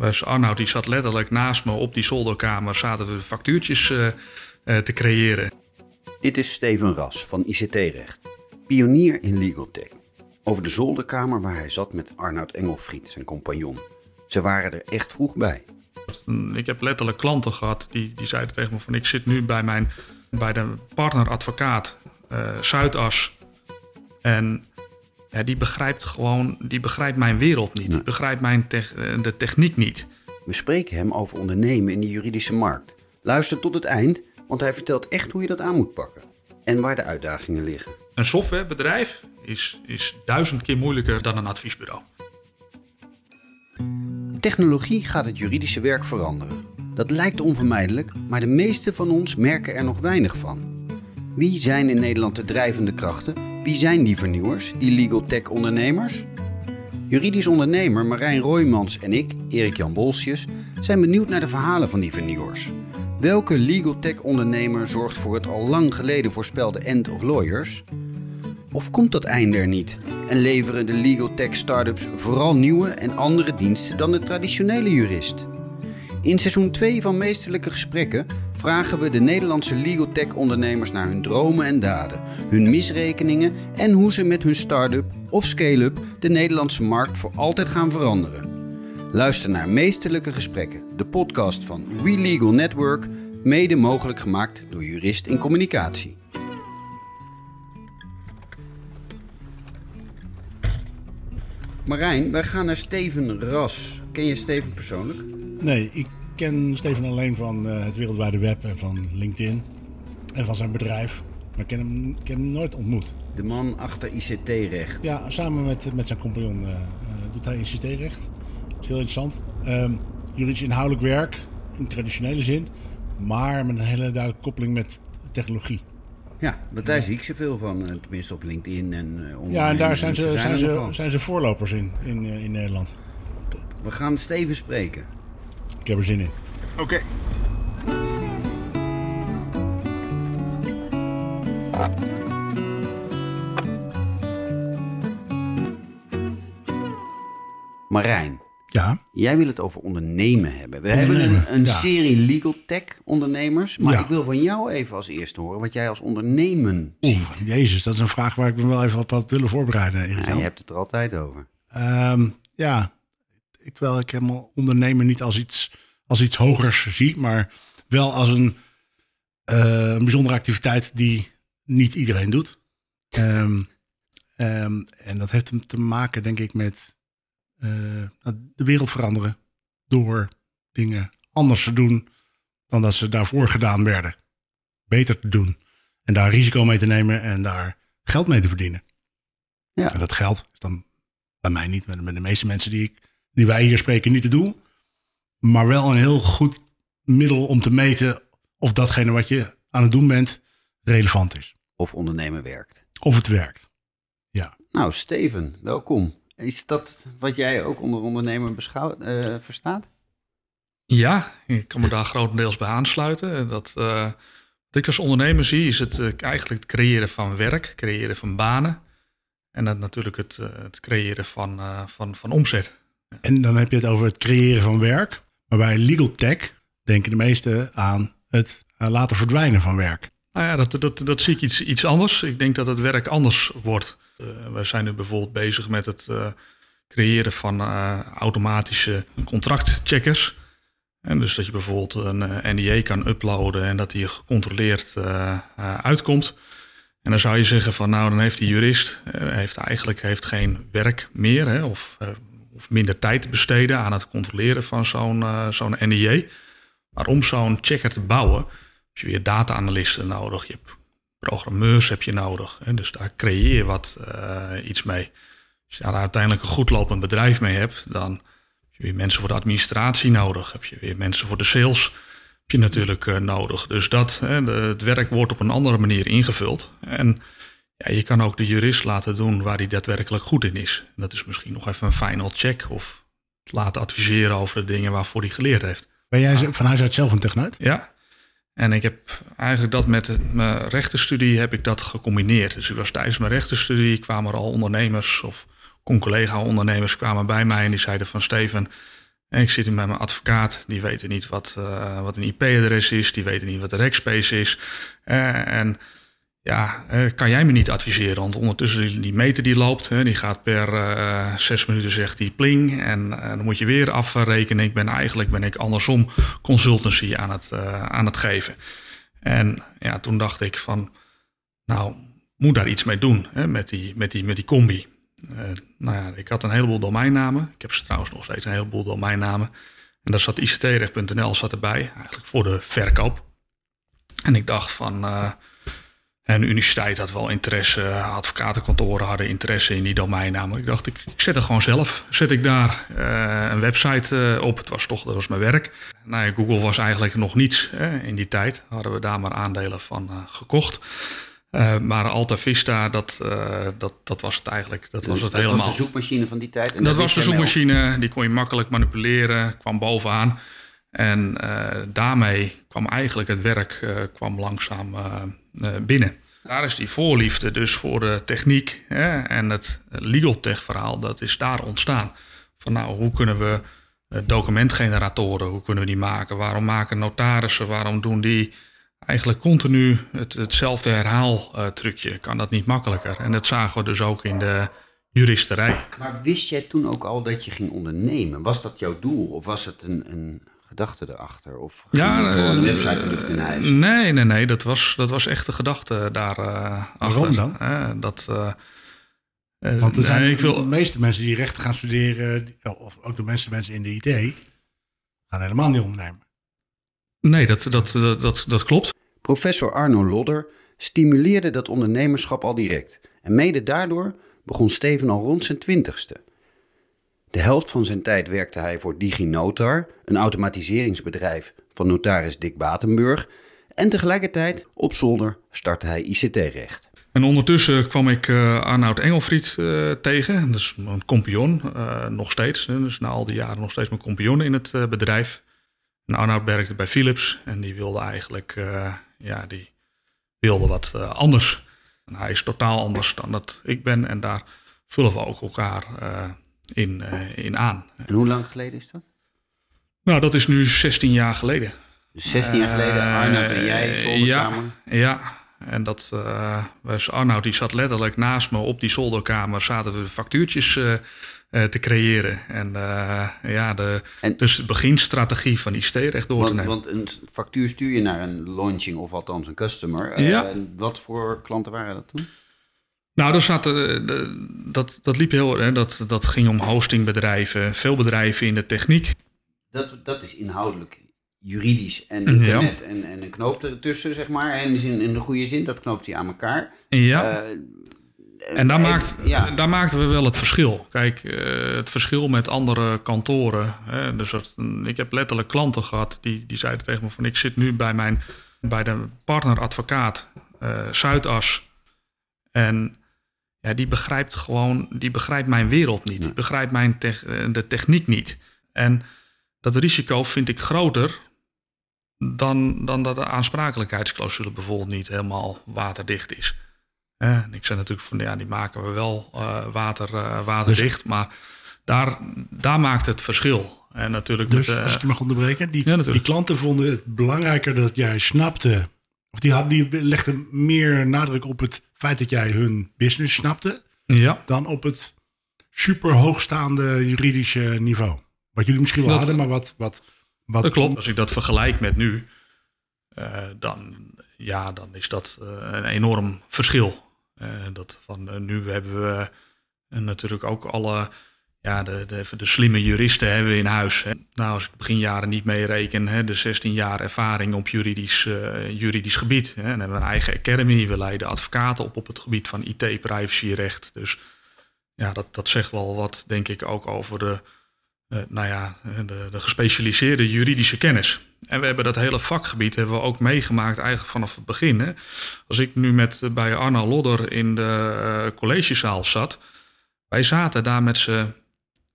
Dus Arnoud die zat letterlijk naast me op die zolderkamer, zaten we factuurtjes uh, uh, te creëren. Dit is Steven Ras van ICT-recht, pionier in legal tech. Over de zolderkamer waar hij zat met Arnoud Engelfried, zijn compagnon. Ze waren er echt vroeg bij. Ik heb letterlijk klanten gehad die, die zeiden tegen me van ik zit nu bij, mijn, bij de partneradvocaat uh, Zuidas. En ja, die begrijpt gewoon, die begrijpt mijn wereld niet. Die begrijpt mijn de techniek niet. We spreken hem over ondernemen in de juridische markt. Luister tot het eind, want hij vertelt echt hoe je dat aan moet pakken. En waar de uitdagingen liggen. Een softwarebedrijf is, is duizend keer moeilijker dan een adviesbureau. Technologie gaat het juridische werk veranderen. Dat lijkt onvermijdelijk, maar de meeste van ons merken er nog weinig van. Wie zijn in Nederland de drijvende krachten? Wie zijn die vernieuwers, die legal tech ondernemers? Juridisch ondernemer Marijn Roymans en ik, Erik-Jan Bolsjes, zijn benieuwd naar de verhalen van die vernieuwers. Welke legal tech ondernemer zorgt voor het al lang geleden voorspelde end of lawyers? Of komt dat einde er niet en leveren de legal tech startups vooral nieuwe en andere diensten dan de traditionele jurist? In seizoen 2 van Meesterlijke Gesprekken vragen we de Nederlandse legal tech ondernemers naar hun dromen en daden, hun misrekeningen en hoe ze met hun start-up of scale-up de Nederlandse markt voor altijd gaan veranderen. Luister naar Meesterlijke Gesprekken, de podcast van We Legal Network, mede mogelijk gemaakt door Jurist in Communicatie. Marijn, wij gaan naar Steven Ras. Ken je Steven persoonlijk? Nee, ik ken Steven alleen van uh, het wereldwijde web en van LinkedIn en van zijn bedrijf. Maar ik ken hem, ken hem nooit ontmoet. De man achter ICT-recht. Ja, samen met, met zijn compagnon uh, uh, doet hij ICT-recht. Dat is heel interessant. Um, juridisch inhoudelijk werk, in traditionele zin, maar met een hele duidelijke koppeling met technologie. Ja, want daar ja. zie ik zeveel van, tenminste op LinkedIn. En, ja, en daar zijn ze, zijn, ze, zijn ze voorlopers in, in, in Nederland. We gaan Steven spreken. Ik heb er zin in. Oké. Okay. Marijn. Ja. Jij wil het over ondernemen hebben. We ondernemen, hebben een, een ja. serie legal tech ondernemers. Maar ja. ik wil van jou even als eerste horen wat jij als ondernemen ziet. Oeh, jezus, dat is een vraag waar ik me wel even wat had willen voorbereiden. Ja, je hebt het er altijd over. Um, ja, ik, terwijl ik helemaal ondernemen niet als iets, als iets hogers zie, maar wel als een, uh, een bijzondere activiteit die niet iedereen doet. Um, um, en dat heeft hem te maken, denk ik, met uh, de wereld veranderen door dingen anders te doen dan dat ze daarvoor gedaan werden. Beter te doen en daar risico mee te nemen en daar geld mee te verdienen. Ja. En dat geld is dan bij mij niet, met de meeste mensen die ik die wij hier spreken niet het doel. Maar wel een heel goed middel om te meten of datgene wat je aan het doen bent relevant is. Of ondernemen werkt. Of het werkt. Ja. Nou, Steven, welkom. Is dat wat jij ook onder ondernemen beschouwt, uh, verstaat? Ja, ik kan me daar grotendeels bij aansluiten. Dat, uh, wat ik als ondernemer zie, is het uh, eigenlijk het creëren van werk, creëren van banen. En dan natuurlijk het, het creëren van, van, van omzet. En dan heb je het over het creëren van werk. Maar bij legal tech denken de meesten aan het uh, laten verdwijnen van werk. Nou ja, dat, dat, dat zie ik iets, iets anders. Ik denk dat het werk anders wordt. Uh, wij zijn nu bijvoorbeeld bezig met het uh, creëren van automatische contractcheckers. En dus dat je bijvoorbeeld een NDA kan uploaden en dat die gecontroleerd uitkomt. En dan zou je zeggen van nou, dan heeft die jurist heeft eigenlijk heeft geen werk meer. Hè, of of minder tijd te besteden aan het controleren van zo'n uh, zo'n NDA. Maar om zo'n checker te bouwen, heb je weer data-analysten nodig. Je hebt programmeurs heb je nodig. Hè? Dus daar creëer je wat uh, iets mee. Als je daar uiteindelijk een goed lopend bedrijf mee hebt, dan heb je weer mensen voor de administratie nodig. Heb je weer mensen voor de sales heb je natuurlijk uh, nodig. Dus dat, hè, het werk wordt op een andere manier ingevuld. En ja, je kan ook de jurist laten doen waar hij daadwerkelijk goed in is. En dat is misschien nog even een final check of laten adviseren over de dingen waarvoor hij geleerd heeft. Ben jij van huis uit zelf een techneut? Ja. En ik heb eigenlijk dat met mijn rechtenstudie heb ik dat gecombineerd. Dus ik was tijdens mijn rechtenstudie kwamen er al ondernemers of collega-ondernemers kwamen bij mij en die zeiden van Steven, En ik zit hier met mijn advocaat, die weten niet wat, uh, wat een IP-adres is, die weten niet wat een rackspace is. Uh, en ja, uh, kan jij me niet adviseren? Want ondertussen die, meter die loopt, die gaat per zes minuten zegt die pling. En dan moet je weer afrekenen. Ik ben eigenlijk ben ik andersom consultancy aan het, aan het geven. En ja, toen dacht ik van, nou, moet daar iets mee doen met, die, met, die, met die combi. Nou ja, ik had een heleboel domeinnamen. Ik heb ze trouwens nog steeds een heleboel domeinnamen. En daar zat ictrecht.nl zat erbij, eigenlijk voor de verkoop. En ik dacht van, een universiteit had wel interesse, advocatenkantoren hadden interesse in die domeinnamen. Ik dacht, ik, ik zet er gewoon zelf, zet ik daar uh, een website op. Het was toch, dat was mijn werk. Nou ja, Google was eigenlijk nog niets hè, in die tijd. Hadden we daar maar aandelen van gekocht. Uh, maar Alta Vista, dat, dat, dat was het eigenlijk. Dat was het dat helemaal. was de zoekmachine van die tijd? En dat was de zoekmachine, die kon je makkelijk manipuleren, kwam bovenaan. En daarmee kwam eigenlijk het werk kwam langzaam binnen. Daar is die voorliefde dus voor de techniek hè, en het legal tech verhaal, dat is daar ontstaan. Van nou, hoe kunnen we documentgeneratoren, hoe kunnen we die maken? Waarom maken notarissen, waarom doen die eigenlijk continu het, hetzelfde herhaaltrucje. kan dat niet makkelijker. En dat zagen we dus ook in de juristerij. Maar wist jij toen ook al dat je ging ondernemen? Was dat jouw doel of was het een, een gedachte erachter? Of ging ja, je gewoon een website lucht in huis? Nee, nee, nee. Dat was, dat was echt de gedachte daar uh, Waarom dan? dat... Uh, Want er zijn nee, ik wil... de meeste mensen die rechten gaan studeren, of ook de meeste mensen in de IT, gaan helemaal niet ondernemen. Nee, dat, dat, dat, dat, dat klopt. Professor Arno Lodder stimuleerde dat ondernemerschap al direct. En mede daardoor begon Steven al rond zijn twintigste. De helft van zijn tijd werkte hij voor DigiNotar, een automatiseringsbedrijf van notaris Dick Batenburg. En tegelijkertijd, op zolder, startte hij ICT-recht. En ondertussen kwam ik uh, Arnoud Engelfried uh, tegen. Dat is een compagnon, uh, nog steeds. Dus na al die jaren nog steeds mijn compagnon in het bedrijf. En Arnoud werkte bij Philips en die wilde eigenlijk, ja, die wilde wat anders. En hij is totaal anders dan dat ik ben en daar vullen we ook elkaar in, in aan. En hoe lang geleden is dat? Nou, dat is nu 16 jaar geleden. Dus 16 jaar geleden, Arnoud en jij, zolderkamer? Ja, ja. En dat was Arnoud, die zat letterlijk naast me op die zolderkamer, zaten we factuurtjes te creëren. En uh, ja, de, en, dus de beginstrategie van ICT recht door want, te nemen. Want een factuur stuur je naar een launching of althans een customer. Uh, ja. Wat voor klanten waren dat toen? Nou, er zaten, dat, dat liep heel hè, dat, dat ging om hostingbedrijven, veel bedrijven in de techniek. Dat, dat is inhoudelijk juridisch en internet ja. en, en een knoop ertussen, zeg maar. En in, in de goede zin, dat knoopt hij aan elkaar. Ja. En daar, maakt, ja. daar maakten we wel het verschil. Kijk, uh, het verschil met andere kantoren. Hè, dus dat, ik heb letterlijk klanten gehad die, die zeiden tegen me van... ik zit nu bij, mijn, bij de partneradvocaat uh, Zuidas. En ja, die begrijpt gewoon, die begrijpt mijn wereld niet. Die begrijpt mijn te, de techniek niet. En dat risico vind ik groter dan, dan dat de aansprakelijkheidsclausule bijvoorbeeld niet helemaal waterdicht is. Eh, ik zei natuurlijk van ja, die maken we wel uh, water, uh, waterdicht, dus, maar daar, daar maakt het verschil. En natuurlijk dus met, als ik je mag onderbreken, die, ja, die klanten vonden het belangrijker dat jij snapte, of die, hadden, die legden meer nadruk op het feit dat jij hun business snapte, ja. dan op het super hoogstaande juridische niveau. Wat jullie misschien wel dat, hadden, maar wat, wat, wat. Dat klopt. Als ik dat vergelijk met nu, dan, ja, dan is dat een enorm verschil. Uh, dat van, nu hebben we natuurlijk ook alle, ja, de, de, de, slimme juristen hebben we in huis. Hè. Nou, als ik begin jaren niet meereken, hè, de 16 jaar ervaring op juridisch, juridisch gebied. Hè. Dan hebben we een eigen academy, we leiden advocaten op op het gebied van IT, privacyrecht. Dus ja, dat, dat zegt wel wat, denk ik, ook over de, nou ja, de, de gespecialiseerde juridische kennis. En we hebben dat hele vakgebied hebben we ook meegemaakt eigenlijk vanaf het begin. Hè. Als ik nu met, bij Arno Lodder in de uh, collegezaal zat, wij zaten daar met z'n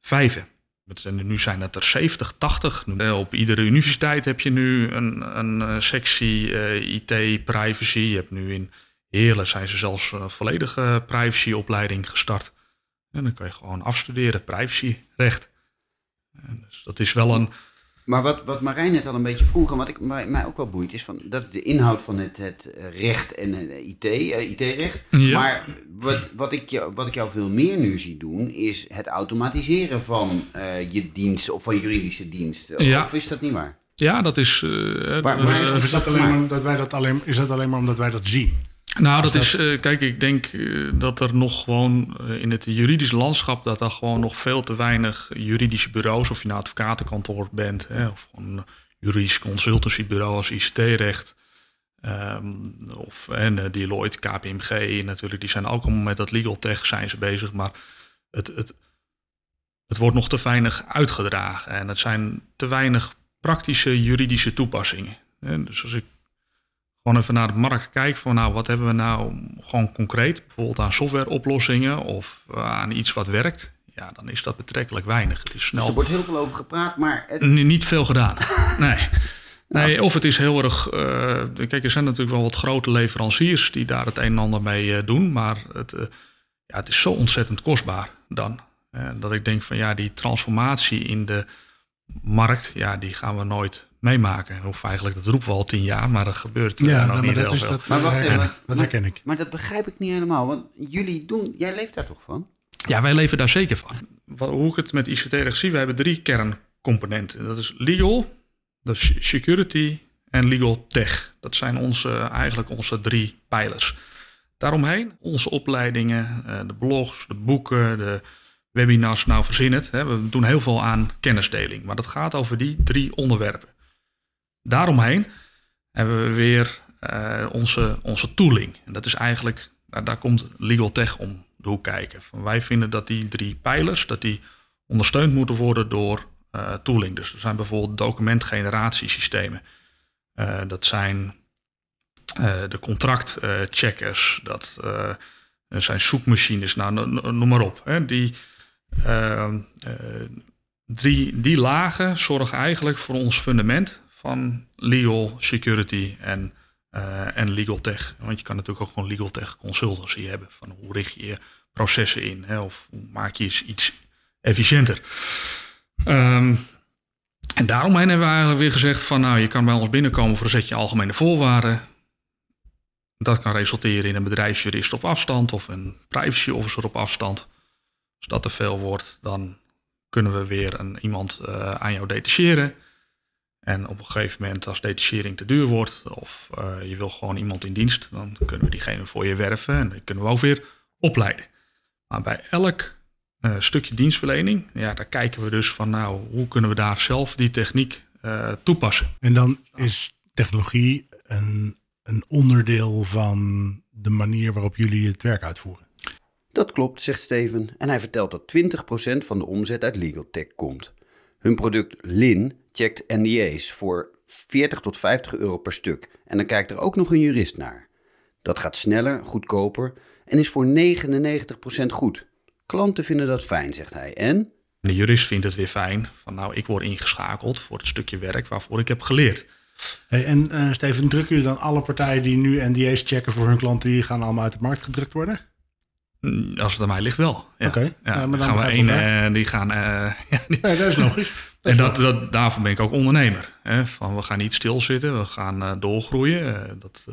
vijven. Nu zijn het er 70, 80. Op iedere universiteit heb je nu een, een sectie uh, IT, privacy. Je hebt nu in Heerlen zijn ze zelfs een volledige privacyopleiding gestart. En dan kan je gewoon afstuderen, privacyrecht. En dus dat is wel een. Maar wat, wat Marijn net al een beetje vroeg en wat ik, mij, mij ook wel boeit, is van, dat is de inhoud van het, het recht en het IT, eh, IT-recht. Ja. Maar wat, wat, ik jou, wat ik jou veel meer nu zie doen, is het automatiseren van eh, je diensten of van juridische diensten. Ja. Of is dat niet waar? Ja, dat is. eh, Maar- dat maar is- is dat alleen maar omdat wij dat alleen, is dat alleen maar omdat wij dat zien? Nou, dat dat- is, eh, kijk, ik denk eh, dat er nog gewoon eh, in het juridische landschap, dat er gewoon nog veel te weinig juridische bureaus, of je nou advocatenkantoor bent, hè, of een juridisch consultancybureau als ICT-recht, ehm, of en, Deloitte, KPMG natuurlijk, die zijn ook allemaal met dat legal tech zijn ze bezig, maar het, het, het wordt nog te weinig uitgedragen en het zijn te weinig praktische juridische toepassingen. dus als ik gewoon even naar de markt kijken van nou, wat hebben we nou gewoon concreet, bijvoorbeeld aan softwareoplossingen of eh, aan iets wat werkt, ja, dan is dat betrekkelijk weinig. Het is Dus snel er wordt heel veel over gepraat, maar het, niet veel gedaan. Nee. Nee, of het is heel erg. eh, kijk, er zijn natuurlijk wel wat grote leveranciers die daar het een en ander mee eh, doen. Maar het, ja, het is zo ontzettend kostbaar dan. Dat ik denk van ja, die transformatie in de markt, ja, die gaan we nooit meemaken. Of eigenlijk, dat roepen we al tien jaar, maar dat gebeurt eh, Ja, nog nou, maar niet dat, heel is, veel. dat, Maar wacht herken, even. ik. dat herken ik. maar dat begrijp ik niet helemaal. Want jullie doen, jij leeft daar toch van? Ja, wij leven daar zeker van. Wat- Hoe ik het met ICT-recht zie, we hebben drie kerncomponenten. Dat is legal, dat is security en legal tech. Dat zijn onze, eigenlijk onze drie pijlers. Daaromheen onze opleidingen, eh, de blogs, de boeken, de webinars, nou verzin het. hè. We doen heel veel aan kennisdeling, maar dat gaat over die drie onderwerpen. Daaromheen hebben we weer eh, onze, onze tooling. En dat is eigenlijk, nou, daar komt legal tech om de hoek kijken. Wij vinden dat die drie pijlers, dat die ondersteund moeten worden door eh, tooling. Dus er zijn bijvoorbeeld documentgeneratiesystemen. Eh, dat zijn de contractcheckers, dat zijn zoekmachines, nou, no- no- noem maar op. Hè. Die, eh, eh, drie, die lagen zorgen eigenlijk voor ons fundament van legal, security en, eh, en legal tech. Want je kan natuurlijk ook gewoon legal tech consultancy hebben. Van hoe richt je je processen in? Hè? Of hoe maak je iets, efficiënter? Ehm, en daaromheen hebben we eigenlijk weer gezegd van nou, je kan bij ons binnenkomen voor een setje algemene voorwaarden. Dat kan resulteren in een bedrijfsjurist op afstand of een privacy officer op afstand. Als dat te veel wordt, dan kunnen we weer een, iemand eh, aan jou detacheren. En op een gegeven moment, als detachering te duur wordt, of eh, je wil gewoon iemand in dienst, dan kunnen we diegene voor je werven en dan kunnen we ook weer opleiden. Maar bij elk eh, stukje dienstverlening, ja, daar kijken we dus van, nou, hoe kunnen we daar zelf die techniek eh, toepassen? En dan is technologie een, een onderdeel van de manier waarop jullie het werk uitvoeren. Dat klopt, zegt Steven. En hij vertelt dat 20% van de omzet uit legal tech komt. Hun product Lin checkt NDA's voor 40 tot 50 euro per stuk. En dan kijkt er ook nog een jurist naar. Dat gaat sneller, goedkoper en is voor 99% goed. Klanten vinden dat fijn, zegt hij. En De jurist vindt het weer fijn van, nou, ik word ingeschakeld voor het stukje werk waarvoor ik heb geleerd. Hey, en eh, Steven, drukken jullie dan alle partijen die nu NDA's checken voor hun klanten, die gaan allemaal uit de markt gedrukt worden? Mm, Als het aan mij ligt wel. Ja. Oké, Ja, ja, maar dan gaan we één, wel. eh, die gaan, eh, ja, die- Nee, dat is logisch. Dat En dat, dat, daarvoor ben ik ook ondernemer. Hè? Van we gaan niet stilzitten, we gaan eh, doorgroeien. Dat,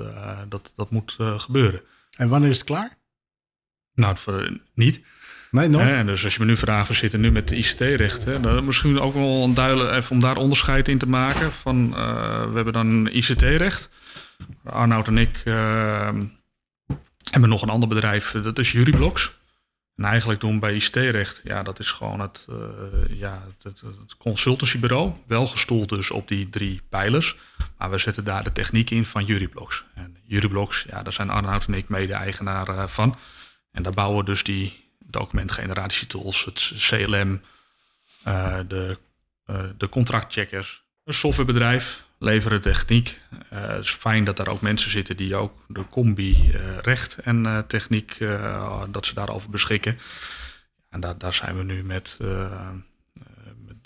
dat, dat moet gebeuren. En wanneer is het klaar? Nou, voor, niet. Nee, nog? Dus als je me nu vraagt, we zitten nu met de ICT-recht. Dan misschien ook wel een duidelijk, even om daar onderscheid in te maken. Van, we hebben dan ICT-recht. Arnoud en ik eh, hebben nog een ander bedrijf, eh, dat is Juryblox. En eigenlijk doen bij ICT-recht, ja, dat is gewoon het, eh, ja, het, consultancybureau. Wel gestoeld dus op die drie pijlers. Maar we zetten daar de techniek in van Juryblox. En Juryblox, ja, daar zijn Arnoud en ik mede-eigenaar eh, van. En daar bouwen we dus die documentgeneratietools, het CLM, de, de contractcheckers. Een softwarebedrijf, leveren techniek. Eh, het is fijn dat daar ook mensen zitten die ook de combi eh, recht en eh, techniek, dat ze daarover beschikken. En daar, daar zijn we nu met, met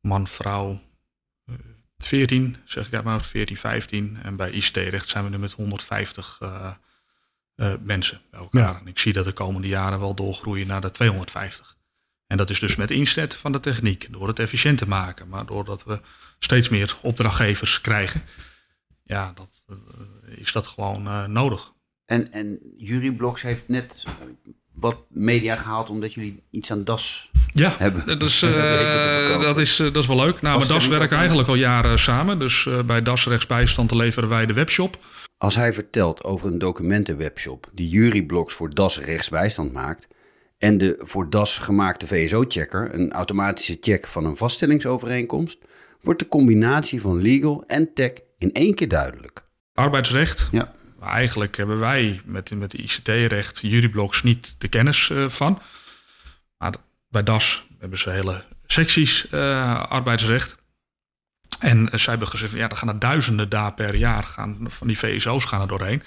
man, vrouw, eh, 14, zeg ik uit mijn hoofd, 14, 15. En bij ICT-recht zijn we nu met 150 eh, eh, mensen bij elkaar. Ja. En ik zie dat de komende jaren wel doorgroeien naar de 250. En dat is dus met inzet van de techniek, door het efficiënt te maken. Maar doordat we steeds meer opdrachtgevers krijgen, ja, dat, uh, is dat gewoon uh, nodig. En, en Juryblogs heeft net wat media gehaald omdat jullie iets aan DAS ja, hebben. Dat is, uh, dat, is, dat is wel leuk. Nou, met DAS werken eigenlijk al jaren samen. Dus bij DAS rechtsbijstand leveren wij de webshop. Als hij vertelt over een documentenwebshop die Juryblogs voor DAS rechtsbijstand maakt... en de voor DAS gemaakte VSO-checker, een automatische check van een vaststellingsovereenkomst... wordt de combinatie van legal en tech in één keer duidelijk. Arbeidsrecht, ja. Eigenlijk hebben wij met, met ICT-recht, juryblogs niet de kennis uh, van. Maar bij DAS hebben ze hele secties uh, arbeidsrecht. En uh, zij hebben gezegd, ja, er gaan er duizenden dagen per jaar gaan, van die VSO's gaan er doorheen.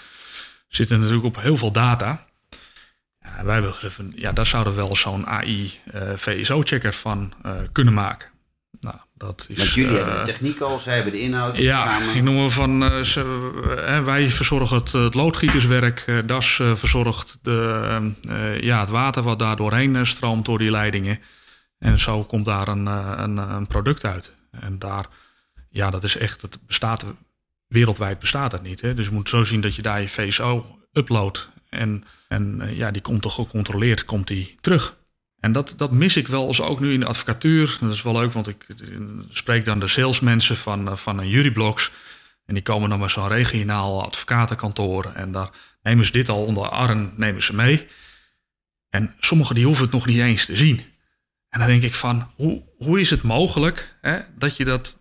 Zitten natuurlijk op heel veel data. Ja, wij hebben gezegd, ja, daar zouden we wel zo'n AI-VSO-checker van kunnen maken. Nou, dat is, Want jullie uh, hebben de techniek al, zij hebben de inhoud ja, samen. ik noem van, uh, ze, wij verzorgen het, het loodgieterswerk, DAS verzorgt de, ja, het water wat daar doorheen stroomt door die leidingen. En zo komt daar een, een, een, product uit. En daar, ja, dat is echt, het bestaat, wereldwijd bestaat het niet. Hè? Dus je moet zo zien dat je daar je VSO uploadt en, en ja, die komt toch gecontroleerd, komt die terug. En dat, dat mis ik wel eens ook nu in de advocatuur. Dat is wel leuk, want ik spreek dan de salesmensen van, van een juryblogs. En die komen dan met zo'n regionaal advocatenkantoor. En daar nemen ze dit al onder arm, nemen ze mee. En sommigen die hoeven het nog niet eens te zien. En dan denk ik van, hoe, hoe is het mogelijk hè, dat je dat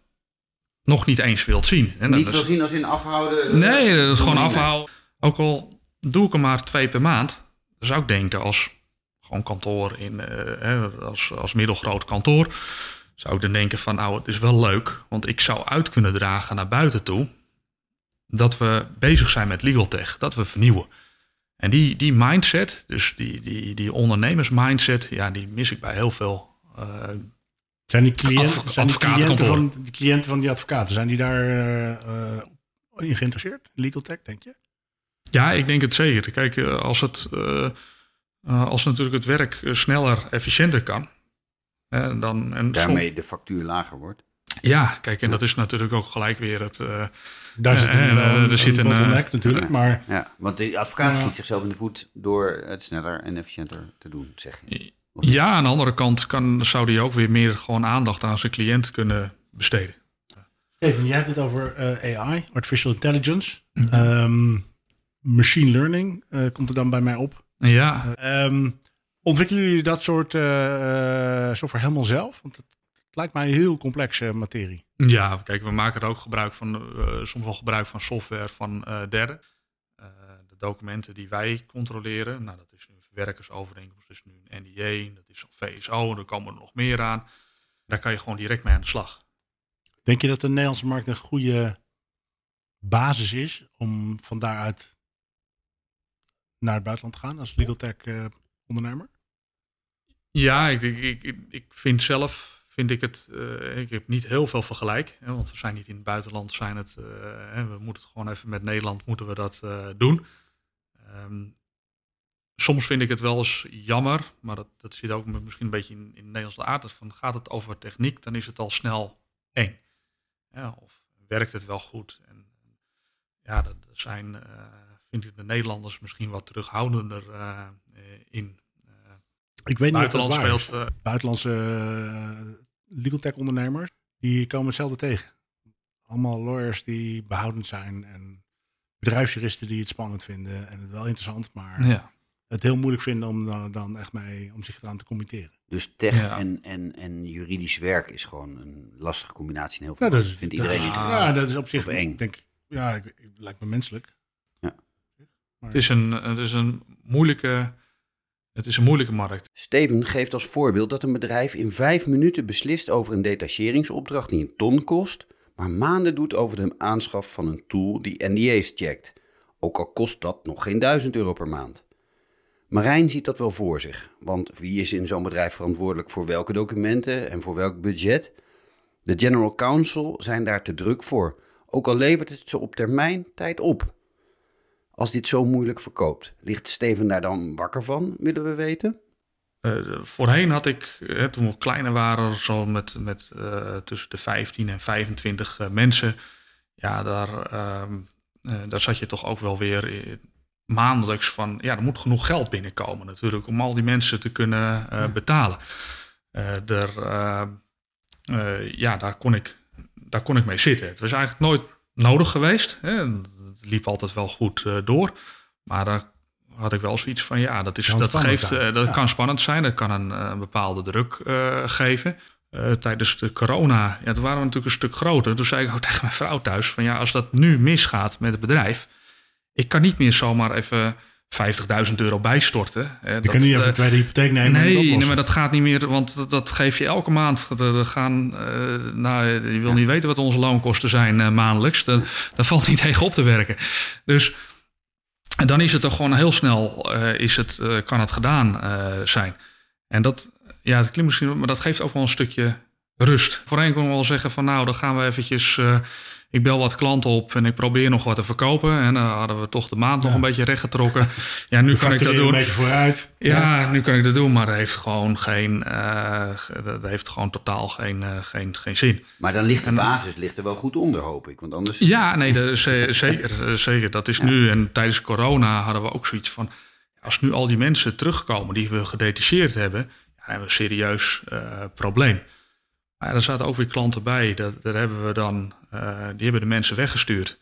nog niet eens wilt zien? En niet wil zien als in afhouden? Nee, dat is gewoon afhouden. Ook al doe ik er maar twee per maand. Zou ik denken als gewoon kantoor in, uh, als, als middelgroot kantoor, zou ik dan denken van nou, het is wel leuk, want ik zou uit kunnen dragen naar buiten toe dat we bezig zijn met legal tech, dat we vernieuwen. En die, die mindset, dus die, die, die ondernemers-mindset, ja, die mis ik bij heel veel. Uh, zijn die, cliënt, zijn die cliënten, van, die cliënten van die advocaten, zijn die daar uh, in geïnteresseerd? Legal tech, denk je? Ja, ik denk het zeker. Kijk, als het uh, als natuurlijk het werk sneller, efficiënter kan. Uh, dan, en Daarmee som... de factuur lager wordt. Ja, kijk, en dat is natuurlijk ook gelijk weer het. Uh, Daar zit een, er zit een bottleneck natuurlijk, maar. Ja, want de advocaat schiet zichzelf in de voet door het sneller en efficiënter te doen, zeg je. Ja, aan de andere kant kan, zou die ook weer meer gewoon aandacht aan zijn cliënt kunnen besteden. Steven, jij hebt het over AI, artificial intelligence. Mm -hmm. um, machine learning komt er dan bij mij op. Ja. Um, ontwikkelen jullie dat soort uh, software helemaal zelf? Want het, het, lijkt mij een heel complexe materie. Ja, kijk, we maken er ook gebruik van, soms wel gebruik van software van derden. de documenten die wij controleren, nou dat is nu verwerkersovereenkomst, dat is nu een NDA, dat is een VSO, en er komen er nog meer aan. Daar kan je gewoon direct mee aan de slag. Denk je dat de Nederlandse markt een goede basis is om van daaruit naar het buitenland gaan als legal tech uh, ondernemer? Ja, ik, ik, ik, vind zelf, vind ik het, uh, ik heb niet heel veel vergelijk, hè, want we zijn niet in het buitenland, zijn het, uh, hè, we moeten het gewoon even met Nederland, moeten we dat doen. Um, soms vind ik het wel eens jammer, maar dat, dat zit ook misschien een beetje in, in de Nederlandse aard, van gaat het over techniek, dan is het al snel eng. Ja, of werkt het wel goed? En ja, dat zijn vind ik de Nederlanders misschien wat terughoudender uh, in. Uh, ik weet niet of speelt. Uh, Buitenlandse legal tech ondernemers, die komen hetzelfde tegen. Allemaal lawyers die behoudend zijn en bedrijfsjuristen die het spannend vinden en het wel interessant, maar ja. het heel moeilijk vinden om dan, dan echt mee, om zich eraan te committeren. Dus tech ja. en, en, en juridisch werk is gewoon een lastige combinatie in heel veel. Ja, dat is, vindt iedereen niet. Ja, dat is op zich eng. Denk, ja, ik, ik, lijkt me menselijk. Het is een, het is een moeilijke. Het is een moeilijke markt. Steven geeft als voorbeeld dat een bedrijf in vijf minuten beslist over een detacheringsopdracht die een ton kost, maar maanden doet over de aanschaf van een tool die NDA's checkt, ook al kost dat nog geen duizend euro per maand. Marijn ziet dat wel voor zich, want wie is in zo'n bedrijf verantwoordelijk voor welke documenten en voor welk budget? De General Counsel zijn daar te druk voor, ook al levert het ze op termijn tijd op. Als dit zo moeilijk verkoopt, ligt Steven daar dan wakker van, willen we weten? voorheen had ik, toen we kleiner waren, zo met, met tussen de 15 en 25 mensen. Ja, daar, ehm, daar zat je toch ook wel weer maandelijks van, ja, er moet genoeg geld binnenkomen natuurlijk om al die mensen te kunnen betalen. er, ja, daar kon, ik, daar kon ik mee zitten. Het was eigenlijk nooit nodig geweest. Hè. Het liep altijd wel goed door. Maar daar had ik wel zoiets van, ja, dat, is, dat, geeft, uh, dat kan spannend zijn. Dat kan een, bepaalde druk uh, geven. tijdens de corona, ja, toen waren we natuurlijk een stuk groter. Toen zei ik ook tegen mijn vrouw thuis van, ja, als dat nu misgaat met het bedrijf... ik kan niet meer zomaar even 50.000 euro bijstorten. Je kan niet even een tweede hypotheek nemen. Nee, nee, maar dat gaat niet meer, want dat, dat geef je elke maand. Er gaan, nou, je wil niet weten wat onze loonkosten zijn maandelijks. Dat, dat valt niet tegen op te werken. Dus dan is het toch gewoon heel snel, uh, is het, uh, kan het gedaan uh, zijn. En dat, ja, het klinkt misschien, maar dat geeft ook wel een stukje rust. Voorheen kon we wel zeggen van nou, dan gaan we eventjes ik bel wat klanten op en ik probeer nog wat te verkopen. En dan hadden we toch de maand nog een beetje rechtgetrokken. Ja, nu kan ik dat doen. een beetje vooruit. Ja, nu kan ik dat doen, maar dat heeft gewoon geen, uh, dat heeft gewoon totaal geen, uh, geen, geen zin. Maar dan ligt de basis ligt er wel goed onder, hoop ik. Want anders... Ja, nee, dat is, zeker, zeker. Dat is ja. nu. En tijdens corona hadden we ook zoiets van, als nu al die mensen terugkomen die we gedetacheerd hebben, ja, dan hebben we een serieus uh, probleem. Maar er zaten ook weer klanten bij. Dat, daar hebben we dan, die hebben de mensen weggestuurd.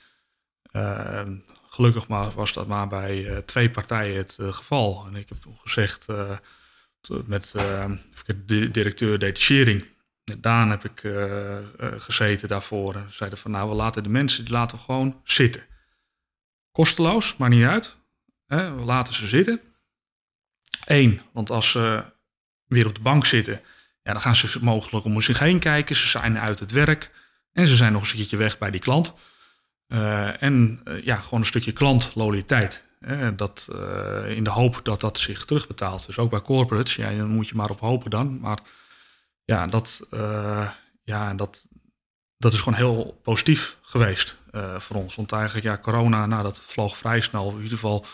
Uh, gelukkig maar was dat maar bij uh, twee partijen het geval. En ik heb toen gezegd met de directeur detachering. Daan heb ik gezeten daarvoor. En zeiden van nou, we laten de mensen die laten we gewoon zitten. Kosteloos, maar niet uit. We laten ze zitten. Eén, want als ze weer op de bank zitten ja, dan gaan ze mogelijk om zich heen kijken. Ze zijn uit het werk en ze zijn nog een stukje weg bij die klant. Uh, en uh, ja, gewoon een stukje klantloyaliteit. Uh, dat, in de hoop dat dat zich terugbetaalt. Dus ook bij corporates, ja, dan moet je maar op hopen dan. Maar ja, dat, ja, dat, dat is gewoon heel positief geweest voor ons. Want eigenlijk, ja, corona, nou, dat vloog vrij snel. In ieder geval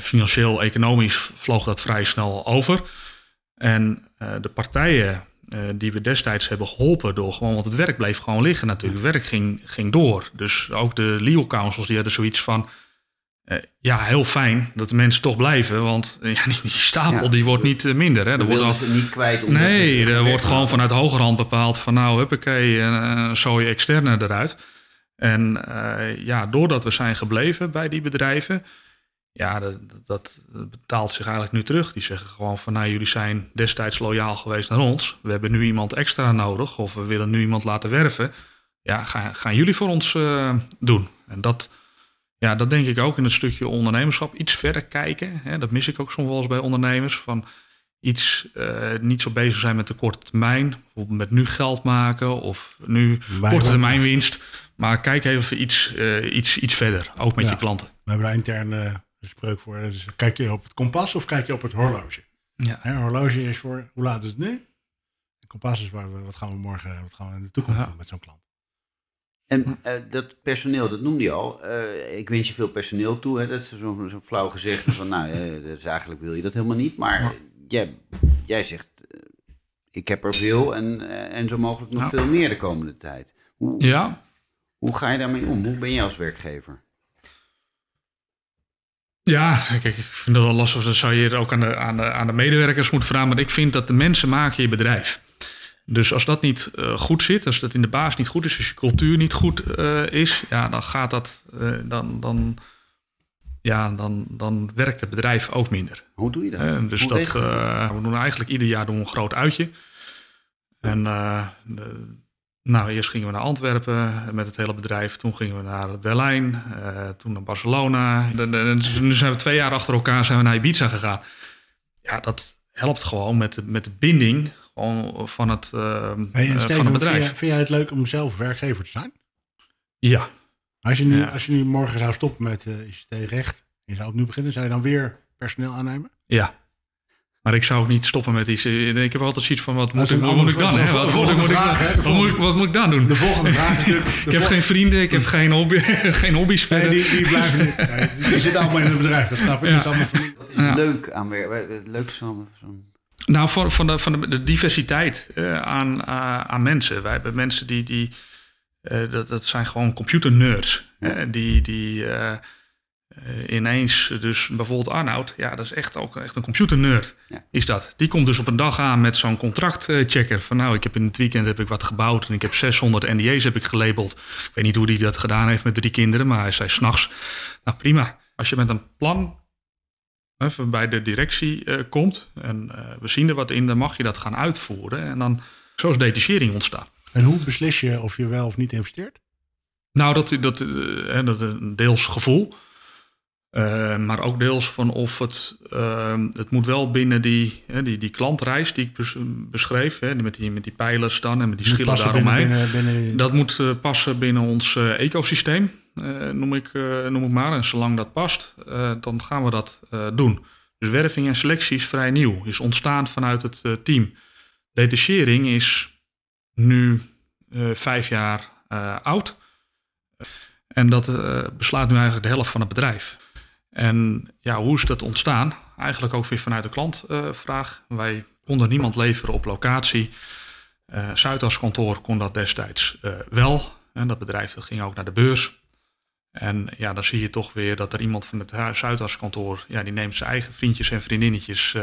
financieel, economisch vloog dat vrij snel over. En de partijen uh, die we destijds hebben geholpen door gewoon, want het werk bleef gewoon liggen natuurlijk. Het werk ging, ging door. Dus ook de legal councils die hadden zoiets van, uh, ja, heel fijn dat de mensen toch blijven, want ja, die, die stapel ja, die wordt niet minder. Hè. Er wordt al, ze niet kwijt. Nee, er wordt gewoon vanuit hogerhand bepaald van nou, huppakee, zo je externe eruit. En ja, doordat we zijn gebleven bij die bedrijven, ja, dat, dat, betaalt zich eigenlijk nu terug. Die zeggen gewoon van, nou, jullie zijn destijds loyaal geweest naar ons. We hebben nu iemand extra nodig of we willen nu iemand laten werven. Ja, gaan, gaan jullie voor ons uh, doen. En dat, ja, dat denk ik ook in het stukje ondernemerschap. Iets verder kijken. Hè, dat mis ik ook soms wel eens bij ondernemers. Van iets uh, niet zo bezig zijn met de korte termijn. Bijvoorbeeld met nu geld maken of nu korte termijn winst. Maar kijk even iets, uh, iets, iets verder, ook met ja, je klanten. We hebben daar intern spreuk voor. Dus kijk je op het kompas of kijk je op het horloge? Ja. Hè, horloge is voor hoe laat is het nu? Het kompas is waar we, wat gaan we morgen, wat gaan we in de toekomst doen met zo'n klant. En uh, dat personeel, dat noemde je al. Uh, ik wens je veel personeel toe. Hè? Dat is zo'n zo flauw gezegd van, nou, uh, dat is eigenlijk wil je dat helemaal niet. Maar ja. jij, jij zegt, ik heb er veel en, en zo mogelijk nog ja. veel meer de komende tijd. Hoe, ja. hoe ga je daarmee om? Hoe ben je als werkgever? Ja, kijk, ik vind dat wel lastig. Dat zou je ook aan de, aan, de, aan de medewerkers moeten vragen. Maar ik vind dat de mensen maken je bedrijf. Dus als dat niet uh, goed zit, als dat in de baas niet goed is, als je cultuur niet goed uh, is, ja, dan gaat dat, uh, dan, dan, ja, dan, dan werkt het bedrijf ook minder. Hoe doe je dat? dus dat, we doen eigenlijk ieder jaar doen we een groot uitje. En de, nou, eerst gingen we naar Antwerpen met het hele bedrijf. Toen gingen we naar Berlijn. Uh, toen naar Barcelona. nu zijn we twee jaar achter elkaar zijn we naar Ibiza gegaan. Ja, dat helpt gewoon met de, met de binding gewoon van, het, uh, hey, en Steven, van het bedrijf. Vind jij, vind jij, het leuk om zelf werkgever te zijn? Ja. Als je nu, ja. als je nu morgen zou stoppen met uh, ICT-recht... en je zou opnieuw beginnen... zou je dan weer personeel aannemen? Ja. Maar ik zou ook niet stoppen met iets. Ik heb altijd zoiets van: wat moet, ik, wat moet ik dan? Hè? Wat, moet, ik, wat, moet, wat moet ik dan doen? De volgende vraag is natuurlijk. ik heb geen vrienden, ik heb geen, hobby, geen hobby's. Nee, die, die blijven niet. Nee, die zitten allemaal in het bedrijf, dat snap ik. Ja. Wat is ja. leuk aan werken? Het leukste van zo'n Nou, van, van, de, van de, diversiteit aan, aan mensen. Wij hebben mensen die, die dat, dat zijn gewoon computernerds. Ja. die, die uh, ineens, dus bijvoorbeeld Arnoud, ja, dat is echt ook echt een computernerd, ja. is dat. Die komt dus op een dag aan met zo'n contractchecker. Van nou, ik heb in het weekend heb ik wat gebouwd en ik heb 600 NDA's heb ik gelabeld. Ik weet niet hoe hij dat gedaan heeft met drie kinderen, maar hij zei s'nachts, nou prima. Als je met een plan even bij de directie uh, komt en uh, we zien er wat in, dan mag je dat gaan uitvoeren. En dan, zo is detachering ontstaan. En hoe beslis je of je wel of niet investeert? Nou, dat, dat, uh, dat een deels gevoel. Uh, maar ook deels van of het, uh, het moet wel binnen die, hè, die, die klantreis die ik beschreef, hè, met, die, met die pijlers dan en met die schillen daaromheen. Binnen, binnen... Dat moet uh, passen binnen ons ecosysteem, noem, ik, noem ik maar. En zolang dat past, dan gaan we dat doen. Dus werving en selectie is vrij nieuw, is ontstaan vanuit het team. Detachering is nu vijf jaar oud. En dat beslaat nu eigenlijk de helft van het bedrijf. En ja, hoe is dat ontstaan? Eigenlijk ook weer vanuit de klantvraag. Wij konden niemand leveren op locatie. Uh, Zuidas kantoor kon dat destijds uh, wel. En dat bedrijf ging ook naar de beurs. En ja, dan zie je toch weer dat er iemand van het Zuidas kantoor, ja, die neemt zijn eigen vriendjes en vriendinnetjes,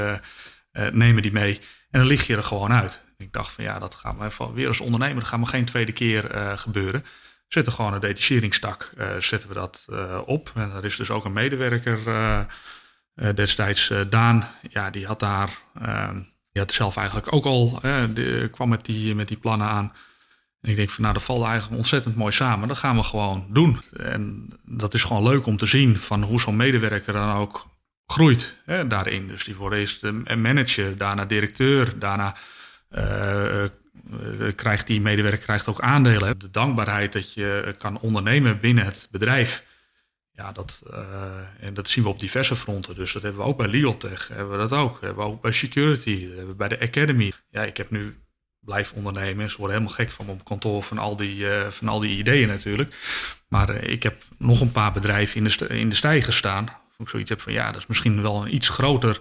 nemen die mee. En dan lig je er gewoon uit. Ik dacht van ja, dat gaat me weer als ondernemer, dat gaat me geen tweede keer gebeuren zetten gewoon een detacheringstak, uh, zetten we dat uh, op. En er is dus ook een medewerker uh, destijds, Daan, ja, die had daar, ehm, die had zelf eigenlijk ook al, kwam met die, met die plannen aan. En ik denk van nou, dat valt eigenlijk ontzettend mooi samen. Dat gaan we gewoon doen. En dat is gewoon leuk om te zien van hoe zo'n medewerker dan ook groeit hè, daarin. Dus die wordt eerst een manager, daarna directeur, daarna uh, krijgt die medewerker krijgt ook aandelen. De dankbaarheid dat je kan ondernemen binnen het bedrijf. Ja, dat, en dat zien we op diverse fronten. Dus dat hebben we ook bij Leotech, hebben we dat ook. hebben we ook bij Security, hebben we bij de Academy. Ja, ik heb nu blijf ondernemen. Ze worden helemaal gek van mijn kantoor van al die, van al die ideeën natuurlijk. Maar ik heb nog een paar bedrijven in de, in de stijger staan. Of ik zoiets heb van ja, dat is misschien wel een iets groter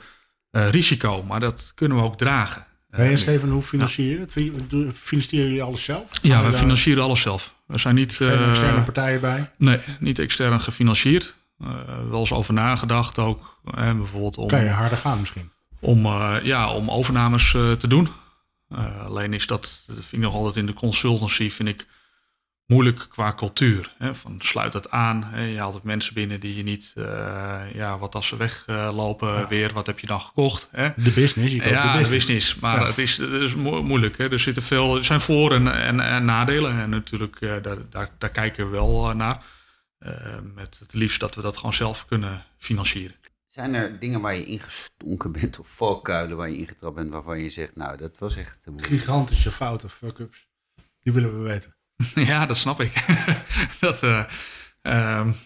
risico. Maar dat kunnen we ook dragen. En Steven, hoe financier je het? Financieren jullie alles zelf? Ja, we financieren alles zelf. We zijn niet... Geen uh, externe partijen bij? Nee, niet extern gefinancierd. Uh, wel eens over nagedacht ook. Uh, bijvoorbeeld om... Kan je harder gaan misschien? Om, ja, om overnames te doen. alleen is dat, dat vind ik nog altijd in de consultancy, vind ik moeilijk qua cultuur. Hè? Van sluit het aan. Hè? Je haalt ook mensen binnen die je niet, uh, ja, wat als ze weglopen weer, wat heb je dan gekocht? Hè? De business, je ja, de business. De business. Maar het, is, het is moeilijk. Hè? Er zitten veel, er zijn voor- en, en, en nadelen. En natuurlijk, uh, daar, daar, daar, kijken we wel uh, naar. met het liefst dat we dat gewoon zelf kunnen financieren. Zijn er dingen waar je ingestonken bent of valkuilen waar je ingetrapt bent waarvan je zegt, nou, dat was echt... Gigantische fouten, fuck-ups. Die willen we weten. ja, dat snap ik. dat, uh, um,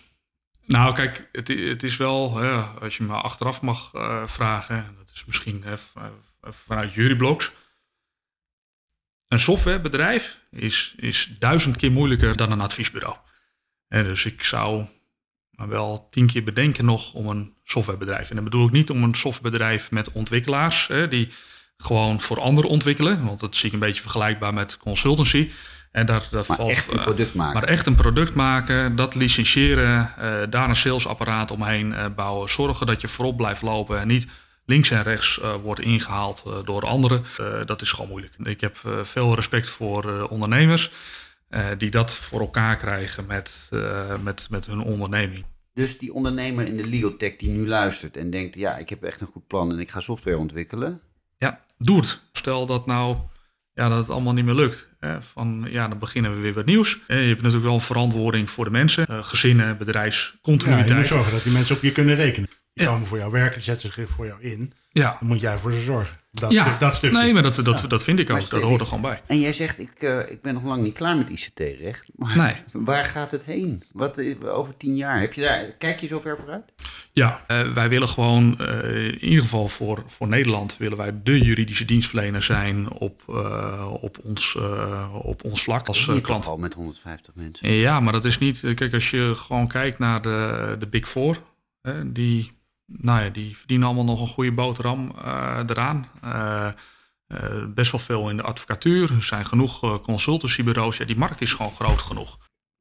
nou, kijk, het, het is wel, als je me achteraf mag uh, vragen, dat is misschien vanuit jullie blogs. Een softwarebedrijf is, is duizend keer moeilijker dan een adviesbureau. En dus ik zou maar wel tien keer bedenken nog om een softwarebedrijf. En dan bedoel ik niet om een softwarebedrijf met ontwikkelaars die gewoon voor anderen ontwikkelen. Want dat zie ik een beetje vergelijkbaar met consultancy. En daar, dat maar valt, echt een product maken. Maar echt een product maken, dat licentiëren, uh, daar een salesapparaat omheen uh, bouwen. Zorgen dat je voorop blijft lopen en niet links en rechts uh, wordt ingehaald door anderen. dat is gewoon moeilijk. Ik heb veel respect voor ondernemers die dat voor elkaar krijgen met, met, met hun onderneming. Dus die ondernemer in de legal tech die nu luistert en denkt, ja, ik heb echt een goed plan en ik ga software ontwikkelen. Ja, doe het. Stel dat nou ja, dat het allemaal niet meer lukt. Hè? Van ja, dan beginnen we weer wat nieuws. En je hebt natuurlijk wel een verantwoording voor de mensen, uh, gezinnen, bedrijfscontinuïteit. Ja, je moet zorgen dat die mensen op je kunnen rekenen. Die ja. komen voor jou werken, zetten zich voor jou in. Ja. Dan moet jij voor ze zorgen. Dat, ja. stuk, dat stuk. Nee, maar dat, dat, dat vind ik ook. dat hoort er gewoon bij. En jij zegt, ik, uh, ik ben nog lang niet klaar met ICT-recht. Maar nee. waar gaat het heen? Wat, over tien jaar? Heb je daar, kijk je zo ver vooruit? Ja, uh, wij willen gewoon, uh, in ieder geval voor, voor Nederland, willen wij de juridische dienstverlener zijn op, op, ons, op ons vlak als klant. al met 150 mensen. Ja, maar dat is niet, kijk, als je gewoon kijkt naar de, de Big Four, die nou ja, die verdienen allemaal nog een goede boterham eraan. best wel veel in de advocatuur. Er zijn genoeg consultancybureaus. Ja, die markt is gewoon groot genoeg.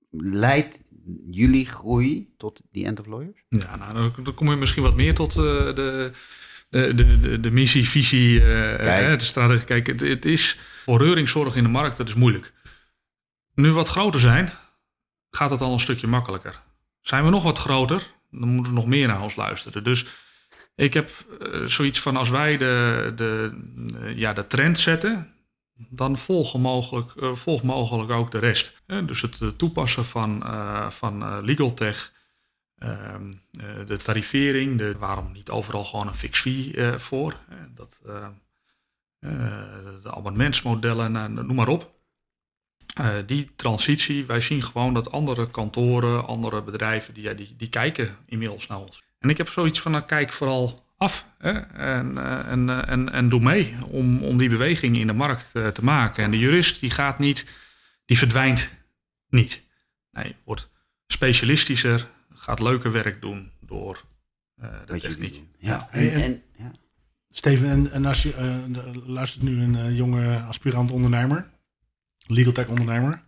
Leidt jullie groei tot die end of lawyers? Ja, nou, dan, kom je misschien wat meer tot de de, de, de, missie, visie, de strategie. Kijk, het, het, is voor reuring in de markt, dat is moeilijk. Nu we wat groter zijn, gaat het al een stukje makkelijker. Zijn we nog wat groter, dan moeten we nog meer naar ons luisteren. Dus ik heb uh, zoiets van als wij de, de, uh, ja, de trend zetten, dan volgen mogelijk, uh, volgt mogelijk ook de rest. dus het toepassen van, van legal tech Ehm, eh, de tarivering, de, waarom niet overal gewoon een fix fee eh, voor? dat, eh, de abonnementsmodellen, nou, noem maar op. die transitie, wij zien gewoon dat andere kantoren, andere bedrijven, die, die, die kijken inmiddels naar ons. En ik heb zoiets van, nou, kijk vooral af hè? En, en, en, en doe mee om, om die beweging in de markt te maken. En de jurist die gaat niet, die verdwijnt niet. Nee, wordt specialistischer, gaat leuker werk doen door uh, de techniek. Ja. En, en, ja. Steven, en, en als je uh, luistert nu een uh, jonge aspirant ondernemer, legal tech ondernemer,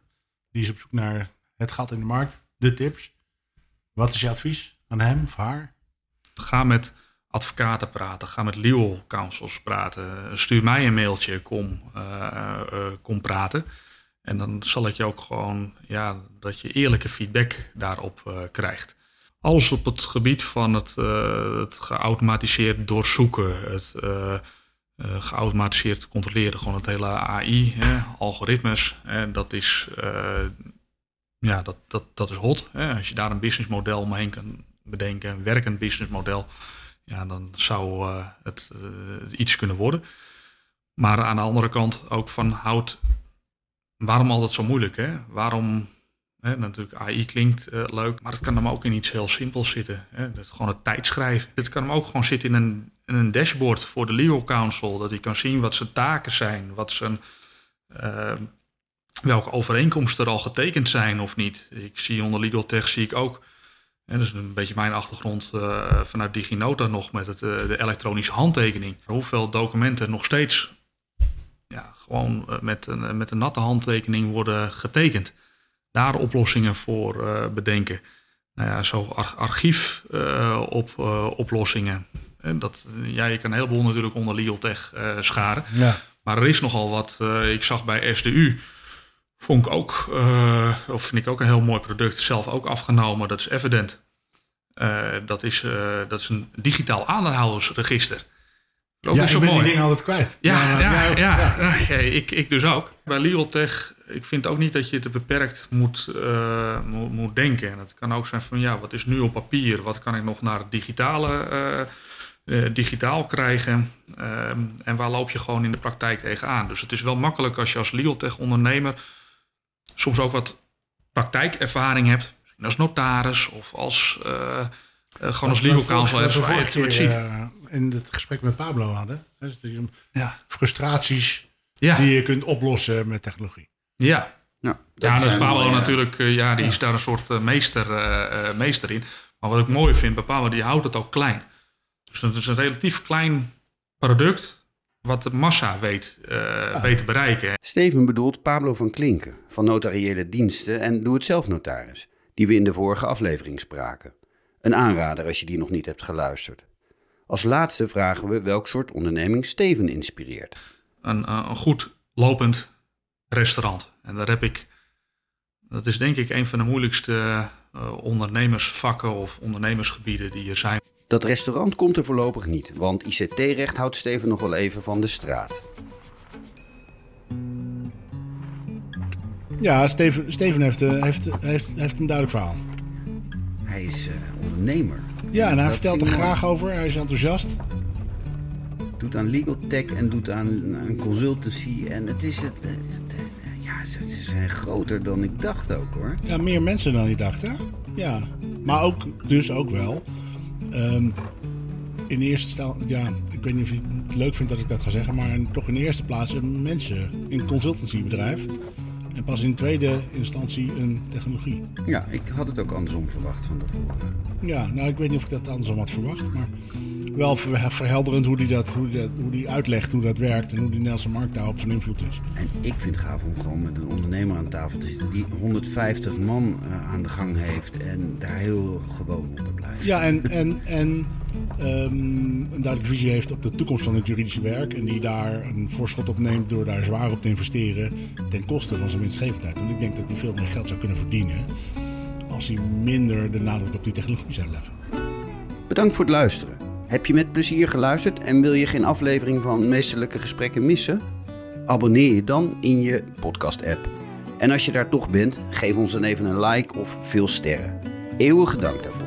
die is op zoek naar het gat in de markt, de tips. Wat is je advies aan hem of haar? Ga met advocaten praten, ga met legal counsels praten. Stuur mij een mailtje, kom, kom praten. En dan zal ik je ook gewoon, ja, dat je eerlijke feedback daarop krijgt alles op het gebied van het, het geautomatiseerd doorzoeken, het uh, geautomatiseerd controleren, gewoon het hele AI, hè, algoritmes. En dat is, ja, dat, dat, dat is hot. Hè. Als je daar een businessmodel omheen kan bedenken, een werkend businessmodel, ja, dan zou het iets kunnen worden. Maar aan de andere kant ook van houd, waarom altijd zo moeilijk? Hè? Waarom natuurlijk, AI klinkt leuk, maar het kan hem ook in iets heel simpels zitten. Hè? Gewoon het tijdschrijven. Het kan hem ook gewoon zitten in een, een dashboard voor de legal counsel. Dat hij kan zien wat zijn taken zijn, wat zijn, uh, welke overeenkomsten er al getekend zijn of niet. Ik zie onder legal tech zie ik ook, en dat is een beetje mijn achtergrond uh, vanuit DigiNota nog met het, de elektronische handtekening. Hoeveel documenten nog steeds ja, gewoon met, een, met een natte handtekening worden getekend daar oplossingen voor bedenken. Nou ja, zo ar archief op, uh, oplossingen. dat, ja, je kan een heleboel natuurlijk onder legal tech scharen. Ja. Maar er is nogal wat. ik zag bij SDU, vond ik ook, of vind ik ook een heel mooi product, zelf ook afgenomen. Dat is Evident. dat, is, dat is een digitaal aandeelhoudersregister. Ook ja, ik ben mooi. die dingen altijd kwijt. Ja, ja, ja, ja, ja ik, ik dus ook. Bij Legal Tech ik vind ook niet dat je het beperkt moet, moet, moet, denken. En het kan ook zijn van ja, wat is nu op papier? Wat kan ik nog naar het digitale, uh, uh, digitaal krijgen? Ehm, en waar loop je gewoon in de praktijk tegenaan? Dus het is wel makkelijk als je als legal tech ondernemer soms ook wat praktijkervaring hebt. Misschien als notaris of als, gewoon als legal counsel. Als we het ziet. in het gesprek met Pablo hadden. Hè, ja. Frustraties ja. die je kunt oplossen met technologie. Ja. Ja, dat ja, is Pablo natuurlijk, ja, die is daar een soort meester, uh, meester in. Maar wat ik mooi vind bij Pablo, die houdt het ook klein. Dus het is een relatief klein product wat de massa weet, ah, weet te bereiken. Steven bedoelt Pablo van Klinken van Notariële Diensten en Doe het Zelf Notaris, die we in de vorige aflevering spraken. Een aanrader als je die nog niet hebt geluisterd. Als laatste vragen we welk soort onderneming Steven inspireert. Een, een goed lopend restaurant. En daar heb ik, dat is denk ik een van de moeilijkste uh, ondernemersvakken of ondernemersgebieden die er zijn. Dat restaurant komt er voorlopig niet, want ICT-recht houdt Steven nog wel even van de straat. Ja, Steven, Steven heeft, uh, heeft, heeft, heeft een duidelijk verhaal. Hij is uh, ondernemer. Ja, en hij vertelt er graag over. Hij is enthousiast. Doet aan legal tech en doet aan, aan consultancy. En het is het, ze zijn groter dan ik dacht ook hoor. Ja, meer mensen dan ik dacht hè? Ja, maar ook, dus ook wel. Um, in eerste stel, ja, ik weet niet of je het leuk vindt dat ik dat ga zeggen, maar toch in de eerste plaats mensen in een consultancybedrijf. En pas in tweede instantie een technologie. Ja, ik had het ook andersom verwacht van tevoren. Ja, nou ik weet niet of ik dat andersom had verwacht, maar wel ver- verhelderend hoe die, dat, hoe, die dat, hoe die uitlegt hoe dat werkt en hoe die Nederlandse markt daarop van invloed is. En ik vind het gaaf om gewoon met een ondernemer aan tafel te zitten die 150 man eh, aan de gang heeft en daar heel gewoon op blijft. Ja, en, en, en ehm, een duidelijke visie heeft op de toekomst van het juridische werk. En die daar een voorschot op neemt door daar zwaar op te investeren ten koste van zijn winstgevendheid. Want ik denk dat hij veel meer geld zou kunnen verdienen als hij minder de nadruk op die technologie zou leggen. Bedankt voor het luisteren. Heb je met plezier geluisterd en wil je geen aflevering van Meesterlijke Gesprekken missen? Abonneer je dan in je podcast-app. En als je daar toch bent, geef ons dan even een like of veel sterren. Eeuwige dank daarvoor.